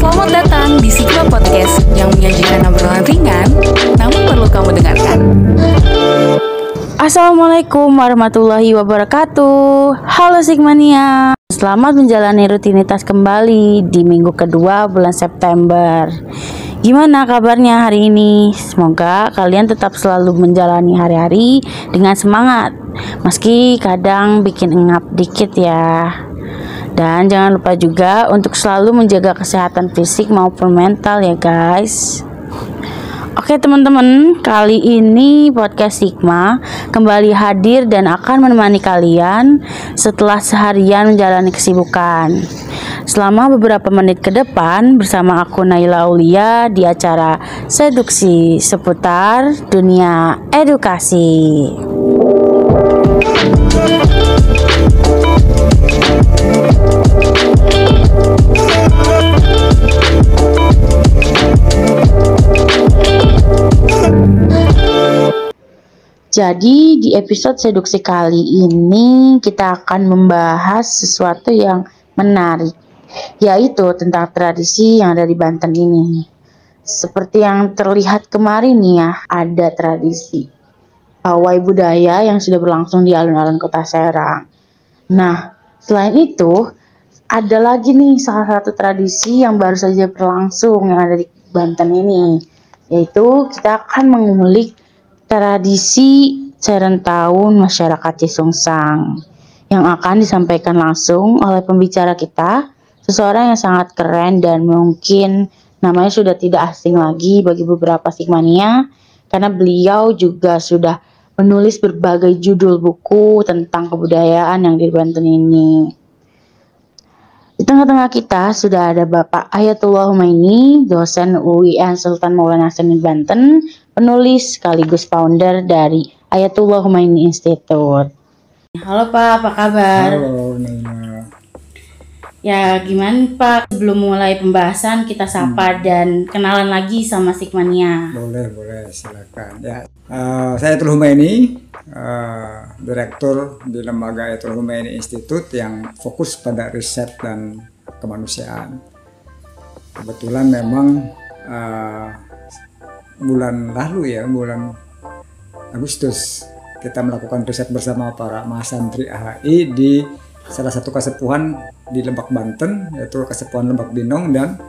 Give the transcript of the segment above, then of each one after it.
Selamat datang di Sigma Podcast yang menyajikan obrolan ringan, namun perlu kamu dengarkan. Assalamualaikum warahmatullahi wabarakatuh Halo Sigmania Selamat menjalani rutinitas kembali di minggu kedua bulan September Gimana kabarnya hari ini? Semoga kalian tetap selalu menjalani hari-hari dengan semangat Meski kadang bikin engap dikit ya Dan jangan lupa juga untuk selalu menjaga kesehatan fisik maupun mental ya guys Oke teman-teman, kali ini podcast Sigma kembali hadir dan akan menemani kalian setelah seharian menjalani kesibukan. Selama beberapa menit ke depan bersama aku Naila Aulia di acara Seduksi seputar dunia edukasi. Jadi di episode seduksi kali ini kita akan membahas sesuatu yang menarik yaitu tentang tradisi yang ada di Banten ini. Seperti yang terlihat kemarin nih ya, ada tradisi pawai budaya yang sudah berlangsung di alun-alun Kota Serang. Nah, selain itu ada lagi nih salah satu tradisi yang baru saja berlangsung yang ada di Banten ini, yaitu kita akan mengulik tradisi Serentahun masyarakat Cisungsang yang akan disampaikan langsung oleh pembicara kita, seseorang yang sangat keren dan mungkin namanya sudah tidak asing lagi bagi beberapa Sigmania karena beliau juga sudah menulis berbagai judul buku tentang kebudayaan yang di Banten ini. Di tengah-tengah kita sudah ada Bapak Ayatullah Humaini, dosen UIN Sultan Maulana Hasanuddin Banten, penulis sekaligus founder dari Ayatullah Humaini Institute. Halo Pak, apa kabar? Halo Nina. Ya gimana Pak? Sebelum mulai pembahasan kita sapa dan kenalan lagi sama Sigmania. Boleh, boleh, silakan. Ya, eh, saya Ayatullah Humaini, eh, direktur di lembaga Ayatullah Humaini Institute yang fokus pada riset dan kemanusiaan. Kebetulan memang eh, bulan lalu ya, bulan Agustus kita melakukan riset bersama para mahasantri AHI di salah satu kesepuhan di Lebak Banten yaitu kesepuhan Lebak Binong dan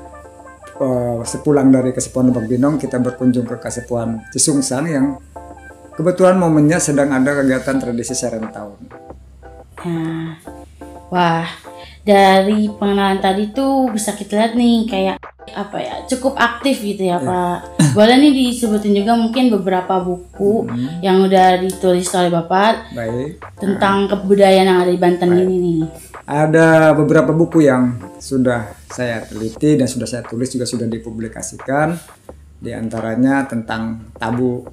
uh, sepulang dari kesepuhan Lebak Binong kita berkunjung ke kesepuhan Cisungsang yang kebetulan momennya sedang ada kegiatan tradisi Serentahun. Nah, wah dari pengenalan tadi tuh bisa kita lihat nih kayak apa ya cukup aktif gitu ya Pak. Boleh nih disebutin juga mungkin beberapa buku yang udah ditulis oleh Bapak Baik. tentang kebudayaan yang ada di Banten ini nih. Ada beberapa buku yang sudah saya teliti dan sudah saya tulis juga sudah dipublikasikan. Di antaranya tentang tabu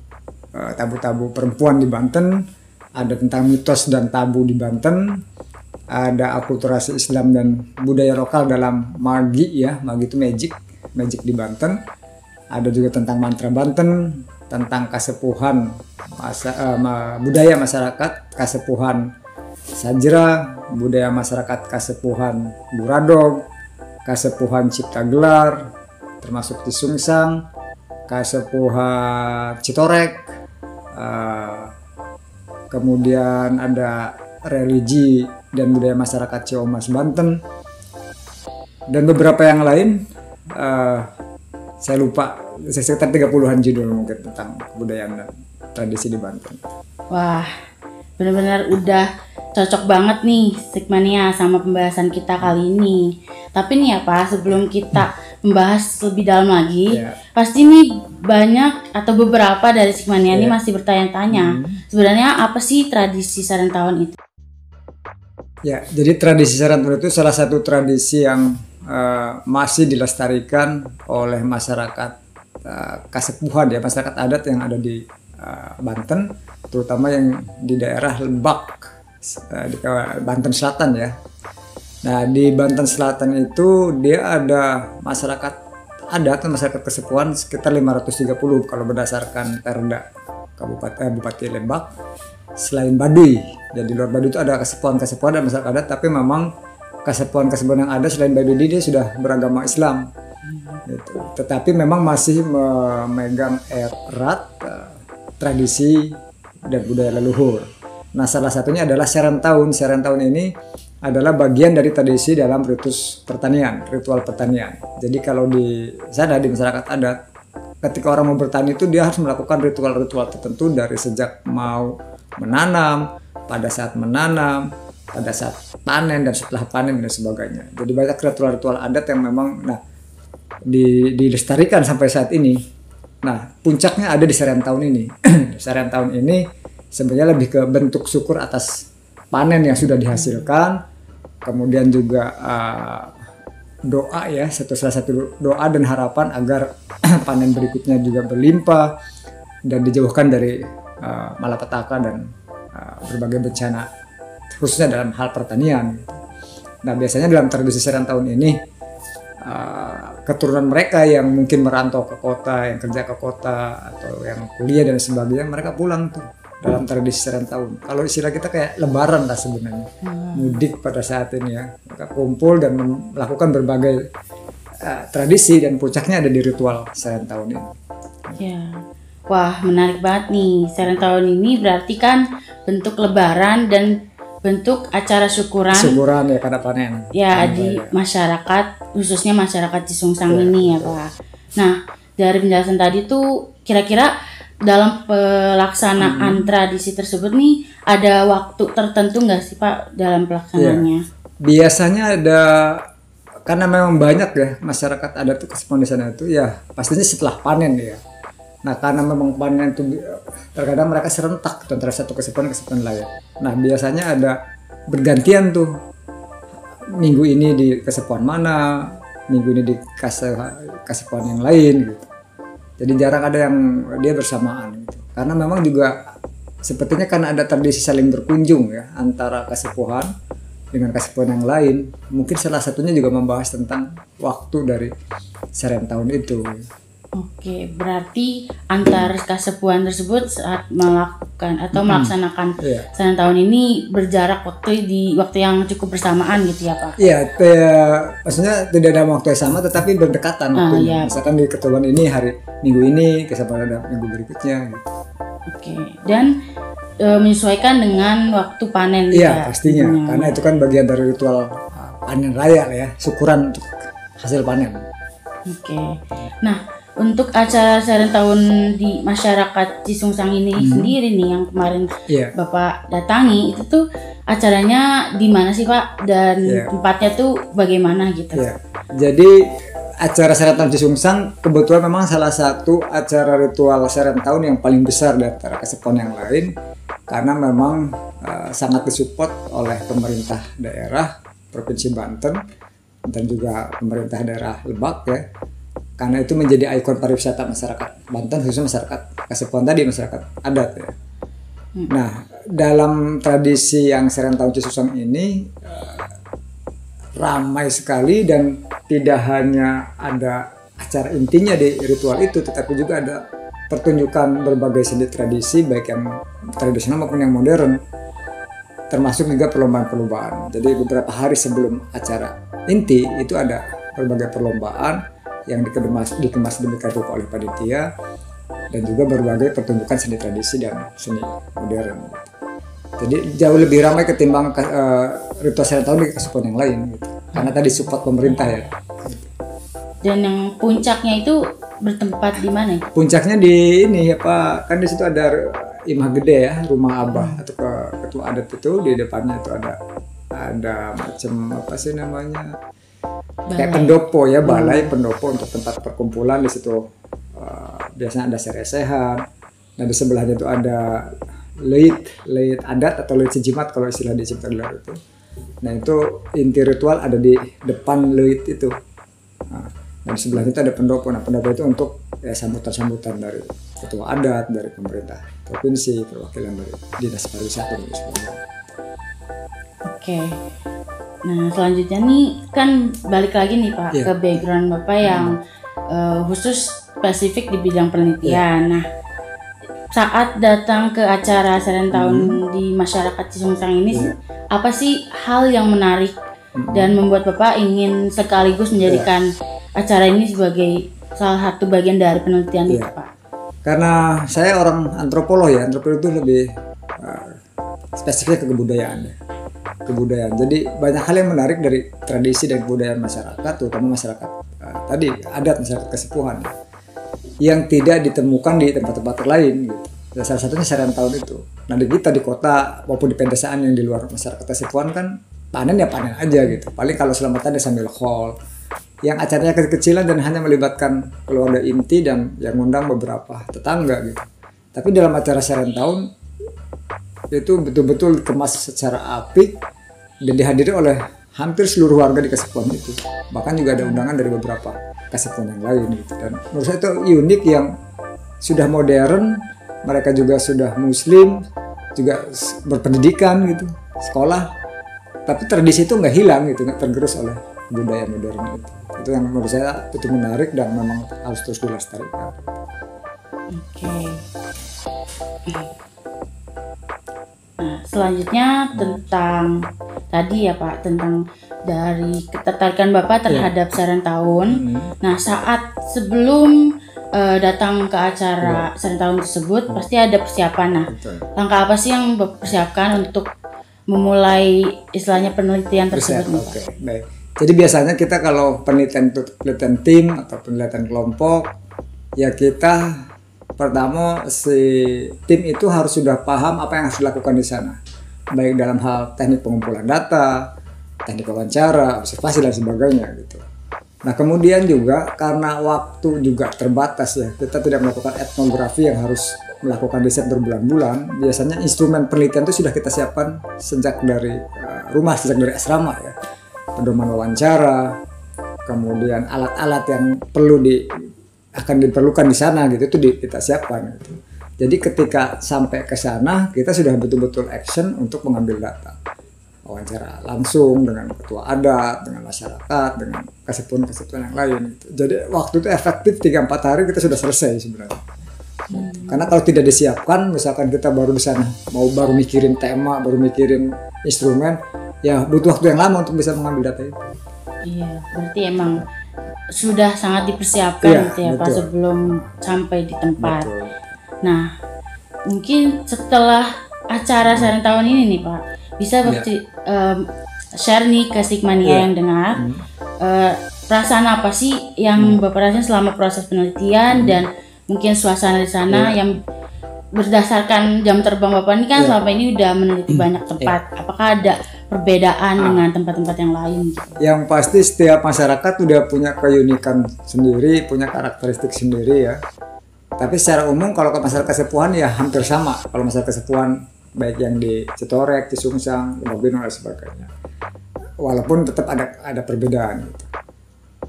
eh, tabu-tabu perempuan di Banten, ada tentang mitos dan tabu di Banten, ada akulturasi Islam dan budaya lokal dalam magi ya, magi itu magic, magic di Banten. Ada juga tentang mantra Banten, tentang kasepuhan masa, ma- budaya masyarakat, kasepuhan Sajra, budaya masyarakat Kasepuhan Buradog, Kasepuhan Cipta Gelar, termasuk Tisungsang, Kasepuhan Citorek, eh, kemudian ada religi dan budaya masyarakat Ciamas Banten, dan beberapa yang lain. eh, saya lupa, sekitar 30-an judul mungkin tentang kebudayaan dan tradisi di Banten. Wah, benar-benar udah cocok banget nih Sigmania sama pembahasan kita kali ini. Tapi nih ya Pak, sebelum kita membahas lebih dalam lagi, Ya. pasti nih banyak atau beberapa dari Sigmania ini Ya. masih bertanya-tanya, sebenarnya apa sih tradisi Serentahun itu? Ya, jadi tradisi Serantun itu salah satu tradisi yang eh, masih dilestarikan oleh masyarakat eh, Kasepuhan ya, masyarakat adat yang ada di eh, Banten, terutama yang di daerah Lebak, eh, di Banten Selatan ya. Nah, di Banten Selatan itu dia ada masyarakat adat, masyarakat Kasepuhan sekitar 530 kalau berdasarkan Perda Kabupaten eh, Bupati Lebak selain Baduy. Jadi di luar Baduy itu ada kesepuan-kesepuan dan masyarakat adat, tapi memang kasepuan-kasepuan yang ada selain Baby dia sudah beragama Islam. Gitu. Tetapi memang masih memegang erat uh, tradisi dan budaya leluhur. Nah, salah satunya adalah tahun. Seran tahun ini adalah bagian dari tradisi dalam ritus pertanian, ritual pertanian. Jadi kalau di sana di masyarakat adat, ketika orang mau bertani itu dia harus melakukan ritual-ritual tertentu dari sejak mau menanam, pada saat menanam, pada saat panen dan setelah panen dan sebagainya. Jadi banyak ritual-ritual adat yang memang nah di, dilestarikan sampai saat ini. Nah, puncaknya ada di serian tahun ini. serian tahun ini sebenarnya lebih ke bentuk syukur atas panen yang sudah dihasilkan, kemudian juga uh, doa ya, satu salah satu doa dan harapan agar panen berikutnya juga berlimpah dan dijauhkan dari uh, malapetaka dan uh, berbagai bencana, khususnya dalam hal pertanian. Nah, biasanya dalam tradisi serian tahun ini uh, keturunan mereka yang mungkin merantau ke kota, yang kerja ke kota atau yang kuliah dan sebagainya, mereka pulang tuh dalam tradisi serang tahun. Kalau istilah kita kayak lebaran lah sebenarnya, hmm. mudik pada saat ini ya, mereka kumpul dan melakukan berbagai uh, tradisi dan puncaknya ada di ritual serang tahun ini. Ya, wah menarik banget nih. Serang tahun ini berarti kan bentuk lebaran dan bentuk acara syukuran. Syukuran ya karena panen. Ya di ya. masyarakat khususnya masyarakat Cisungsang ya, ini ya pak. Nah dari penjelasan tadi tuh kira-kira dalam pelaksanaan hmm. tradisi tersebut nih ada waktu tertentu nggak sih pak dalam pelaksanaannya? Ya. biasanya ada karena memang banyak ya masyarakat ada tuh kesempatan di sana itu ya pastinya setelah panen ya Nah karena memang panen itu terkadang mereka serentak antara satu kesepuan kesepuan lain. Nah biasanya ada bergantian tuh minggu ini di kesepuan mana, minggu ini di kesepuan yang lain gitu. Jadi jarang ada yang dia bersamaan gitu. Karena memang juga sepertinya karena ada tradisi saling berkunjung ya antara kesepuhan dengan kesepuhan yang lain. Mungkin salah satunya juga membahas tentang waktu dari serem tahun itu. Oke, berarti antar kasepuan tersebut saat melakukan atau hmm. melaksanakan yeah. sana tahun ini berjarak waktu di waktu yang cukup bersamaan gitu ya Pak? Iya, yeah, maksudnya tidak ada waktu yang sama tetapi berdekatan ah, waktunya. Yeah. Misalkan di ketemuan ini hari minggu ini, kesepuan ada minggu berikutnya. Gitu. Oke, dan e, menyesuaikan dengan waktu panen. Iya, pastinya, hmm. karena itu kan bagian dari ritual uh, panen raya ya, syukuran untuk hasil panen. Oke, nah untuk acara seren tahun di masyarakat Cisungsang ini hmm. sendiri nih yang kemarin yeah. Bapak datangi itu tuh acaranya di mana sih Pak dan yeah. tempatnya tuh bagaimana gitu? Yeah. Jadi acara seren tahun Cisungsang kebetulan memang salah satu acara ritual seren tahun yang paling besar dari antara kesepon yang lain karena memang uh, sangat disupport oleh pemerintah daerah Provinsi Banten dan juga pemerintah daerah Lebak ya karena itu menjadi ikon pariwisata masyarakat Banten khususnya masyarakat Kasepuan tadi masyarakat adat ya. Hmm. Nah dalam tradisi yang sering tahun Cisusang ini uh, ramai sekali dan tidak hanya ada acara intinya di ritual itu tetapi juga ada pertunjukan berbagai seni tradisi baik yang tradisional maupun yang modern termasuk juga perlombaan-perlombaan. Jadi beberapa hari sebelum acara inti itu ada berbagai perlombaan yang dikemas dikemas demikian rupa oleh panitia dan juga berbagai pertunjukan seni tradisi dan seni modern. Jadi jauh lebih ramai ketimbang uh, ritual seri tahun di yang lain gitu. Karena tadi support pemerintah ya. Dan yang puncaknya itu bertempat di mana? Puncaknya di ini ya Pak, kan di situ ada imah gede ya, rumah abah hmm. atau ke ketua adat itu di depannya itu ada ada macam apa sih namanya balai. kayak pendopo ya balai hmm. pendopo untuk tempat perkumpulan di situ uh, biasanya ada seresehan dan di sebelahnya itu ada leit leit adat atau leit sejimat kalau istilah di Ciptagelar itu nah itu inti ritual ada di depan leit itu nah, dan di sebelahnya itu ada pendopo nah pendopo itu untuk ya sambutan-sambutan dari ketua adat dari pemerintah provinsi perwakilan dari dinas pariwisata dan sebagainya Oke. Nah selanjutnya nih kan balik lagi nih Pak yeah. ke background Bapak yang uh, khusus spesifik di bidang penelitian. Yeah. Nah saat datang ke acara seren tahun hmm. di masyarakat Cisungsang ini yeah. apa sih hal yang menarik dan membuat Bapak ingin sekaligus menjadikan acara ini sebagai salah satu bagian dari penelitian Iya. itu, Pak. Karena saya orang antropolog ya, antropolog itu lebih uh, spesifik ke kebudayaan ya. Kebudayaan. Jadi banyak hal yang menarik dari tradisi dan kebudayaan masyarakat, terutama masyarakat uh, tadi adat masyarakat kesepuhan ya, yang tidak ditemukan di tempat-tempat lain gitu. Ya, salah satunya saran tahun itu. Nah di kita di kota maupun di pedesaan yang di luar masyarakat kesepuhan kan panen ya panen aja gitu. Paling kalau selamatan ya sambil haul. Yang acaranya kecil-kecilan dan hanya melibatkan keluarga inti dan yang ngundang beberapa tetangga gitu. Tapi dalam acara saran tahun itu betul-betul dikemas secara apik dan dihadiri oleh hampir seluruh warga di Kasepuan itu. Bahkan juga ada undangan dari beberapa Kasepuan yang lain gitu. Dan menurut saya itu unik yang sudah modern, mereka juga sudah muslim, juga berpendidikan gitu, sekolah. Tapi tradisi itu nggak hilang gitu, nggak tergerus oleh budaya modern itu. Itu yang menurut saya itu menarik dan memang harus terus dilestarikan. Oke. Nah, selanjutnya tentang tadi ya Pak tentang dari ketertarikan Bapak terhadap saran tahun. Nah, saat sebelum eh, datang ke acara saran tahun tersebut pasti ada persiapan. Nah, Betul. langkah apa sih yang Bapak persiapkan untuk memulai istilahnya penelitian tersebut? Oke, baik. Jadi biasanya kita kalau penelitian penelitian tim atau penelitian kelompok, ya kita pertama si tim itu harus sudah paham apa yang harus dilakukan di sana, baik dalam hal teknik pengumpulan data, teknik wawancara, observasi dan sebagainya gitu. Nah kemudian juga karena waktu juga terbatas ya, kita tidak melakukan etnografi yang harus melakukan riset berbulan-bulan. Biasanya instrumen penelitian itu sudah kita siapkan sejak dari uh, rumah, sejak dari asrama ya. Pedoman wawancara, kemudian alat-alat yang perlu di akan diperlukan di sana gitu itu di- kita siapkan gitu. Jadi ketika sampai ke sana kita sudah betul-betul action untuk mengambil data wawancara langsung dengan ketua adat, dengan masyarakat, dengan kesatuan-kesatuan yang lain. Gitu. Jadi waktu itu efektif 3-4 hari kita sudah selesai sebenarnya. Karena kalau tidak disiapkan, misalkan kita baru di sana mau baru mikirin tema, baru mikirin instrumen, ya butuh waktu yang lama untuk bisa mengambil data itu. Iya, berarti emang sudah sangat dipersiapkan Iya, gitu ya Pak betul. sebelum sampai di tempat. Betul. Nah, mungkin setelah acara saran tahun ini nih Pak, bisa Bapak ceri- em, share nih ke Sigmania Iya. yang dengar Hmm. eh, perasaan apa sih yang Bapak rasain selama proses penelitian Hmm. dan mungkin suasana di sana yang berdasarkan jam terbang Bapak ini kan Iya. selama ini udah meneliti banyak tempat. Apakah ada perbedaan Ah. dengan tempat-tempat yang lain gitu? Yang pasti setiap masyarakat udah punya keunikan sendiri, punya karakteristik sendiri ya. Tapi secara umum kalau ke masyarakat kesepuhan ya hampir sama. Kalau masyarakat kesepuhan baik yang di Citorek, di Sungsang, di Mabino dan sebagainya. Walaupun tetap ada ada perbedaan gitu.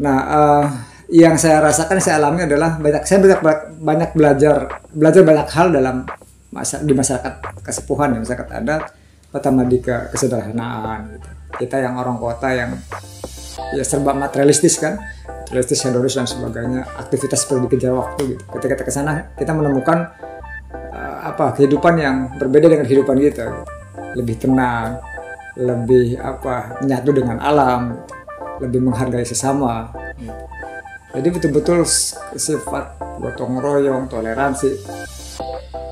Nah, eh, yang saya rasakan saya alami adalah banyak saya banyak banyak belajar belajar banyak hal dalam masa di masyarakat kesepuhan ya masyarakat adat pertama di ke kesederhanaan gitu. Kita yang orang kota yang ya serba materialistis kan materialistis hedonis dan sebagainya aktivitas seperti dikejar waktu gitu ketika kita ke sana kita menemukan eh, apa kehidupan yang berbeda dengan kehidupan kita gitu. lebih tenang lebih apa menyatu dengan alam lebih menghargai sesama gitu. jadi betul-betul sifat gotong royong toleransi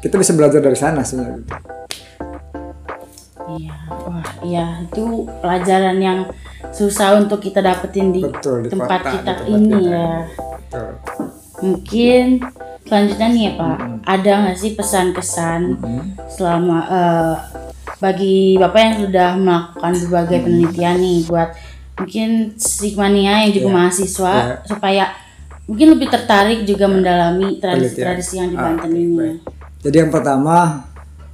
kita bisa belajar dari sana sebenarnya gitu. Iya, wah iya itu pelajaran yang susah untuk kita dapetin di betul di tempat kota, kita di tempat ini kita. ya. betul Mungkin selanjutnya nih ya Pak, ada nggak sih pesan-kesan Hmm. selama eh, bagi Bapak yang sudah melakukan berbagai Hmm. penelitian nih buat mungkin Sigmania yang juga Iya. mahasiswa Iya. supaya mungkin lebih tertarik juga mendalami Penelitian. tradisi-tradisi yang di Ah, Banten ini. baik. Jadi yang pertama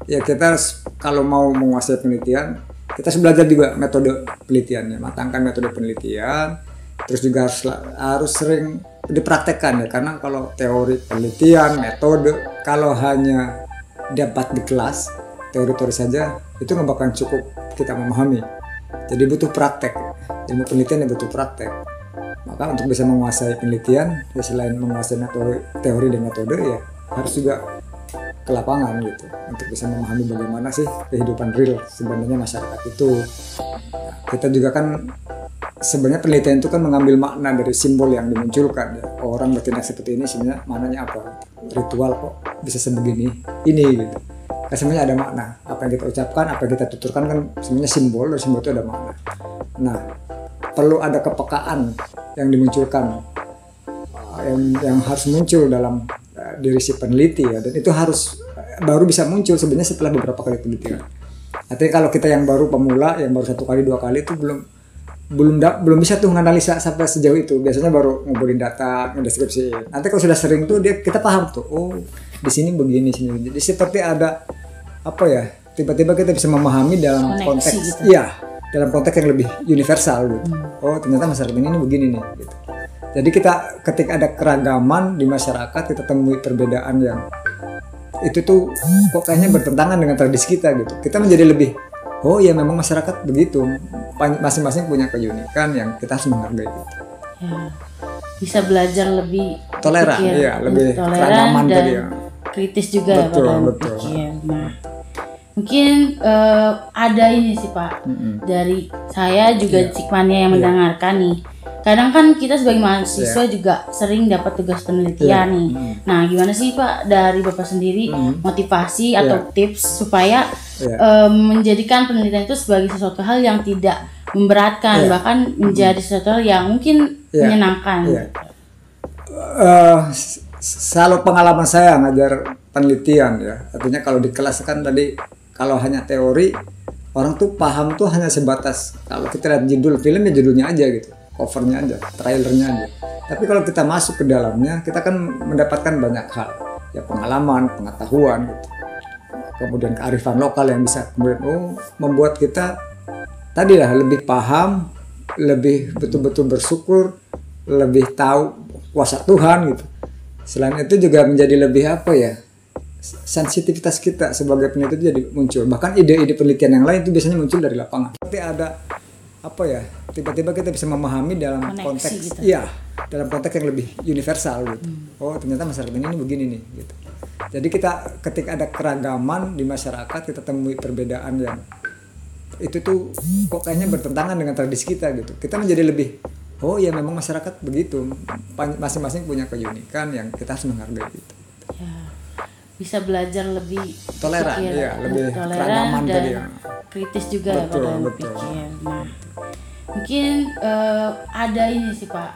ya kita harus- kalau mau menguasai penelitian kita harus belajar juga metode penelitiannya, matangkan metode penelitian. Terus juga harus harus sering dipraktekkan ya karena kalau teori penelitian, metode kalau hanya dapat di kelas teori-teori saja itu nggak bakalan cukup kita memahami. Jadi butuh praktek. Ilmu penelitian yang butuh praktek. Maka untuk bisa menguasai penelitian, ya selain menguasai metode, teori dan metode ya harus juga ke lapangan gitu untuk bisa memahami bagaimana sih kehidupan real sebenarnya masyarakat itu. Nah, kita juga kan sebenarnya penelitian itu kan mengambil makna dari simbol yang dimunculkan ya. Orang bertindak seperti ini sebenarnya maknanya apa? Ritual kok bisa sebegini ini gitu. Kan sebenarnya ada makna. Apa yang kita ucapkan, apa yang kita tuturkan kan sebenarnya simbol, dari simbol itu ada makna. Nah, perlu ada kepekaan yang dimunculkan yang yang harus muncul dalam diri si peneliti ya dan itu harus baru bisa muncul sebenarnya setelah beberapa kali penelitian. Artinya kalau kita yang baru pemula, yang baru satu kali dua kali itu belum belum da, belum bisa tuh menganalisa sampai sejauh itu. Biasanya baru ngumpulin data, ngedeskripsi. Nanti kalau sudah sering tuh dia kita paham tuh. Oh, di sini begini sini. Jadi seperti ada apa ya? Tiba-tiba kita bisa memahami dalam Koneksi konteks gitu. iya, dalam konteks yang lebih universal gitu. Oh, ternyata masyarakat ini, ini begini nih gitu. Jadi kita ketika ada keragaman di masyarakat kita temui perbedaan yang itu tuh kok kayaknya bertentangan dengan tradisi kita gitu. Kita menjadi lebih oh ya memang masyarakat begitu. Masing-masing punya keunikan yang kita harus menghargai gitu. Ya. Bisa belajar lebih Toleran, berpikir, iya, lebih toleran keragaman dan tadi ya. kritis juga ya Betul, pada betul. Nah, mungkin eh, ada ini sih Pak Mm-mm. dari saya juga. Cikmania yang Iya. mendengarkan nih. Kadang kan kita sebagai mahasiswa Iya. juga sering dapat tugas penelitian nih. Mm. Nah, gimana sih Pak dari Bapak sendiri Mm. motivasi Iya. atau tips supaya Iya. eh, menjadikan penelitian itu sebagai sesuatu hal yang tidak memberatkan Iya. bahkan menjadi sesuatu hal yang mungkin Iya. menyenangkan. Iya. Eh, s- selalu pengalaman saya ngajar penelitian ya. Artinya kalau di kelas kan tadi kalau hanya teori orang tuh paham tuh hanya sebatas kalau kita lihat judul film ya judulnya aja gitu, covernya aja, trailernya aja. Tapi kalau kita masuk ke dalamnya, kita kan mendapatkan banyak hal, ya pengalaman, pengetahuan gitu. Kemudian kearifan lokal yang bisa kemudian oh membuat kita tadi lah lebih paham, lebih betul-betul bersyukur, lebih tahu kuasa Tuhan gitu. Selain itu juga menjadi lebih apa ya? Sensitivitas kita sebagai peneliti jadi muncul. Bahkan ide-ide penelitian yang lain itu biasanya muncul dari lapangan. Tapi ada apa ya? Tiba-tiba kita bisa memahami dalam Koneksi konteks gitu. iya, dalam konteks yang lebih universal gitu. Oh, ternyata masyarakat ini, ini begini nih gitu. Jadi kita ketika ada keragaman di masyarakat kita temui perbedaan yang itu tuh kok kayaknya bertentangan dengan tradisi kita gitu. Kita menjadi lebih oh ya memang masyarakat begitu. Masing-masing punya keunikan yang kita harus menghargai gitu. Ya. Bisa belajar lebih Toleran, iya, lebih toleran keragaman dan tadi ya. Kritis juga Betul, ya pada betul. berpikir. Nah, mungkin eh, ada ini sih Pak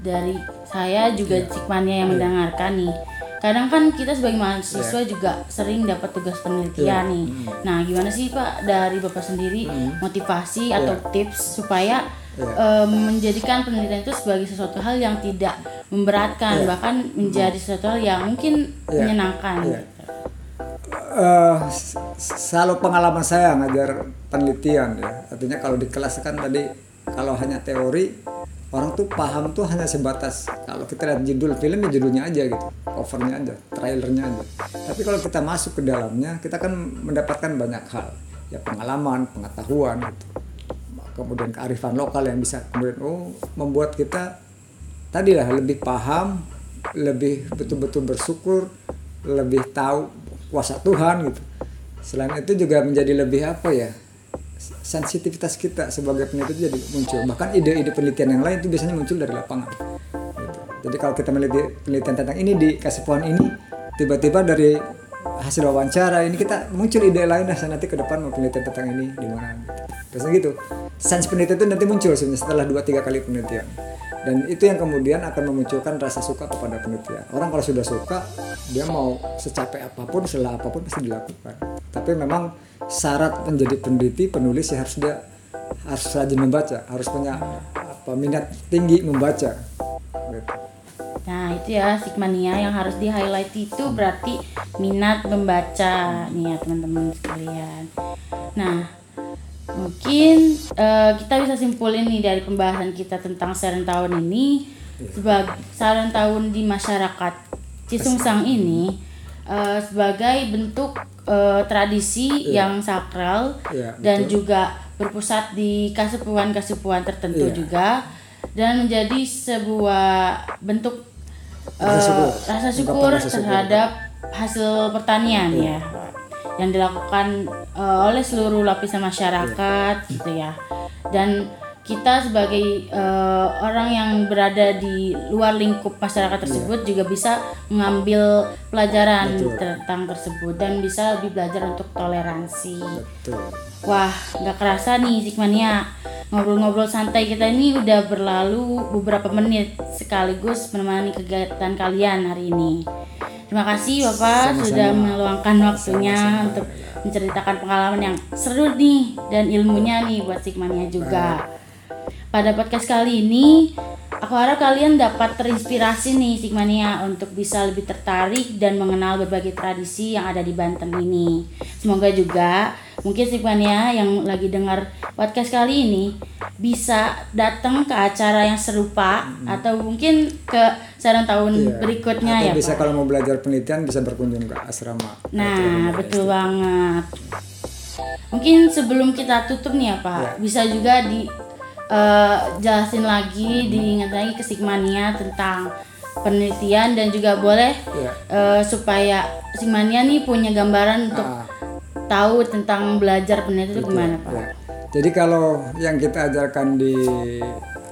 dari saya juga Iya. Cikmania yang mendengarkan nih. Kadang kan kita sebagai mahasiswa Iya. juga sering dapat tugas penelitian nih. Nah, gimana sih Pak dari Bapak sendiri motivasi atau tips supaya Iya. eh, menjadikan penelitian itu sebagai sesuatu hal yang tidak memberatkan Iya. bahkan menjadi sesuatu hal yang mungkin Iya. menyenangkan. Iya. S- selalu pengalaman saya ngajar penelitian ya. Artinya kalau di kelas kan tadi kalau hanya teori orang tuh paham tuh hanya sebatas kalau kita lihat judul film ya judulnya aja gitu, covernya aja, trailernya aja. Tapi kalau kita masuk ke dalamnya kita kan mendapatkan banyak hal, ya pengalaman, pengetahuan gitu. Kemudian kearifan lokal yang bisa kemudian oh membuat kita tadi lah lebih paham, lebih betul-betul bersyukur, lebih tahu kuasa Tuhan gitu. Selain itu juga menjadi lebih apa ya? Sensitivitas kita sebagai peneliti jadi muncul. Bahkan ide-ide penelitian yang lain itu biasanya muncul dari lapangan. Gitu. Jadi kalau kita meneliti penelitian tentang ini di kasih pohon ini, tiba-tiba dari hasil wawancara ini kita muncul ide lain nah nanti ke depan mau penelitian tentang ini di mana gitu. Biasanya gitu. Sains penelitian itu nanti muncul sebenarnya setelah 2-3 kali penelitian. Dan itu yang kemudian akan memunculkan rasa suka kepada penelitian. Orang kalau sudah suka, dia mau secapek apa pun, selah apa pun pasti dilakukan. Tapi memang syarat menjadi peneliti, penulis ya harus dia harus rajin membaca, harus punya apa minat tinggi membaca. Gitu. Nah itu ya Sigmania yang harus di highlight itu berarti minat membaca nih ya teman-teman sekalian. Nah mungkin eh, kita bisa simpulin nih dari pembahasan kita tentang saran tahun ini sebagai saran tahun di masyarakat Cisungsang ini eh, sebagai bentuk eh, tradisi yang sakral Iya, dan betul. juga berpusat di kasepuan-kasepuan tertentu Iya. juga dan menjadi sebuah bentuk syukur. rasa syukur rasa syukur. terhadap hasil pertanian ya yang dilakukan uh, oleh seluruh lapisan masyarakat gitu ya dan kita sebagai uh, orang yang berada di luar lingkup masyarakat tersebut yeah. juga bisa mengambil pelajaran Betul. tentang tersebut dan bisa lebih belajar untuk toleransi. Betul. Wah, nggak kerasa nih Sigmania ngobrol-ngobrol santai kita ini udah berlalu beberapa menit sekaligus menemani kegiatan kalian hari ini. Terima kasih Bapak Sama-sama. sudah meluangkan waktunya Sama-sama. untuk menceritakan pengalaman yang seru nih dan ilmunya nih buat Sigmania juga. Pada podcast kali ini, aku harap kalian dapat terinspirasi nih Sigmania untuk bisa lebih tertarik dan mengenal berbagai tradisi yang ada di Banten ini. Semoga juga mungkin Sigmania yang lagi dengar podcast kali ini bisa datang ke acara yang serupa hmm. atau mungkin ke sarang tahun iya. berikutnya atau ya bisa Pak. kalau mau belajar penelitian bisa berkunjung ke asrama. Nah, betul banget. Mungkin sebelum kita tutup nih ya Pak, ya. bisa juga di uh, jelasin lagi diingat lagi ke Sigmania tentang penelitian dan juga boleh yeah. Ya. uh, supaya Sigmania nih punya gambaran untuk ah. tahu tentang belajar penelitian itu gimana Pak? Ya. Jadi kalau yang kita ajarkan di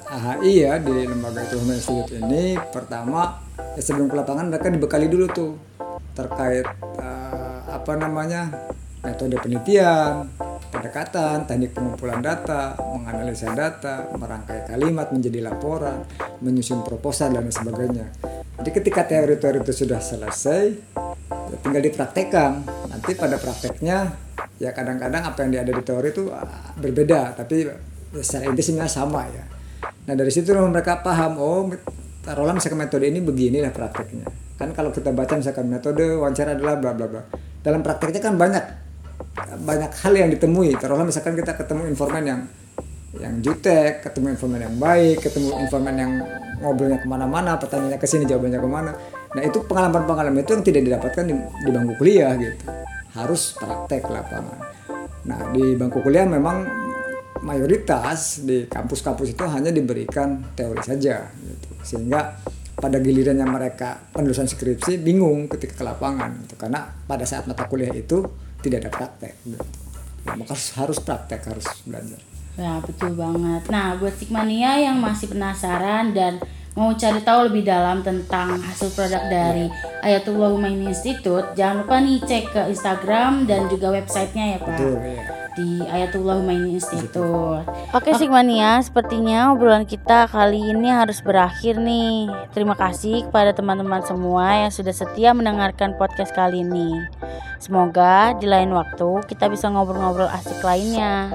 AHI ya di lembaga itu Institute ini pertama ya sebelum ke lapangan mereka dibekali dulu tuh terkait uh, apa namanya metode penelitian, pendekatan, teknik pengumpulan data, menganalisa data, merangkai kalimat menjadi laporan, menyusun proposal dan sebagainya. Jadi ketika teori-teori itu sudah selesai, ya tinggal dipraktekkan. Nanti pada prakteknya ya kadang-kadang apa yang ada di teori itu ah, berbeda, tapi secara inti sama ya. Nah dari situ mereka paham, oh taruhlah misalkan metode ini beginilah prakteknya. Kan kalau kita baca misalkan metode wawancara adalah bla bla bla. Dalam prakteknya kan banyak banyak hal yang ditemui taruhlah misalkan kita ketemu informan yang yang jutek, ketemu informan yang baik, ketemu informan yang ngobrolnya ke mana-mana, pertanyaannya ke sini, jawabannya ke mana. Nah itu pengalaman-pengalaman itu yang tidak didapatkan di, di bangku kuliah gitu. Harus praktek lapangan. Nah di bangku kuliah memang mayoritas di kampus-kampus itu hanya diberikan teori saja gitu. Sehingga pada gilirannya mereka penulisan skripsi bingung ketika ke lapangan gitu. Karena pada saat mata kuliah itu tidak ada praktek. Nah, maka harus praktek harus belajar. Ya betul banget. Nah buat Sigmania yang masih penasaran dan mau cari tahu lebih dalam tentang hasil produk dari Ayatullah Humaini Institute jangan lupa nih cek ke Instagram dan juga websitenya ya Pak. Betul, ya di Ayatullah Humaini Institute. Oke Sigmania, sepertinya obrolan kita kali ini harus berakhir nih. Terima kasih kepada teman-teman semua yang sudah setia mendengarkan podcast kali ini. Semoga di lain waktu kita bisa ngobrol-ngobrol asik lainnya.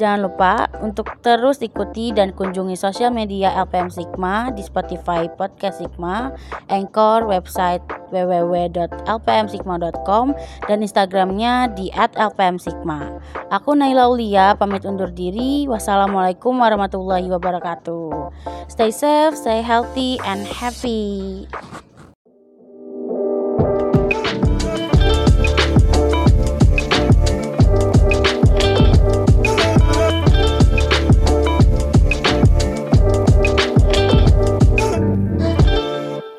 Jangan lupa untuk terus ikuti dan kunjungi sosial media LPM Sigma di Spotify Podcast Sigma, Anchor, website www.lpmsigma.com dan Instagramnya di @lpmsigma. Aku Naila Ulia pamit undur diri. Wassalamualaikum warahmatullahi wabarakatuh. Stay safe, stay healthy and happy.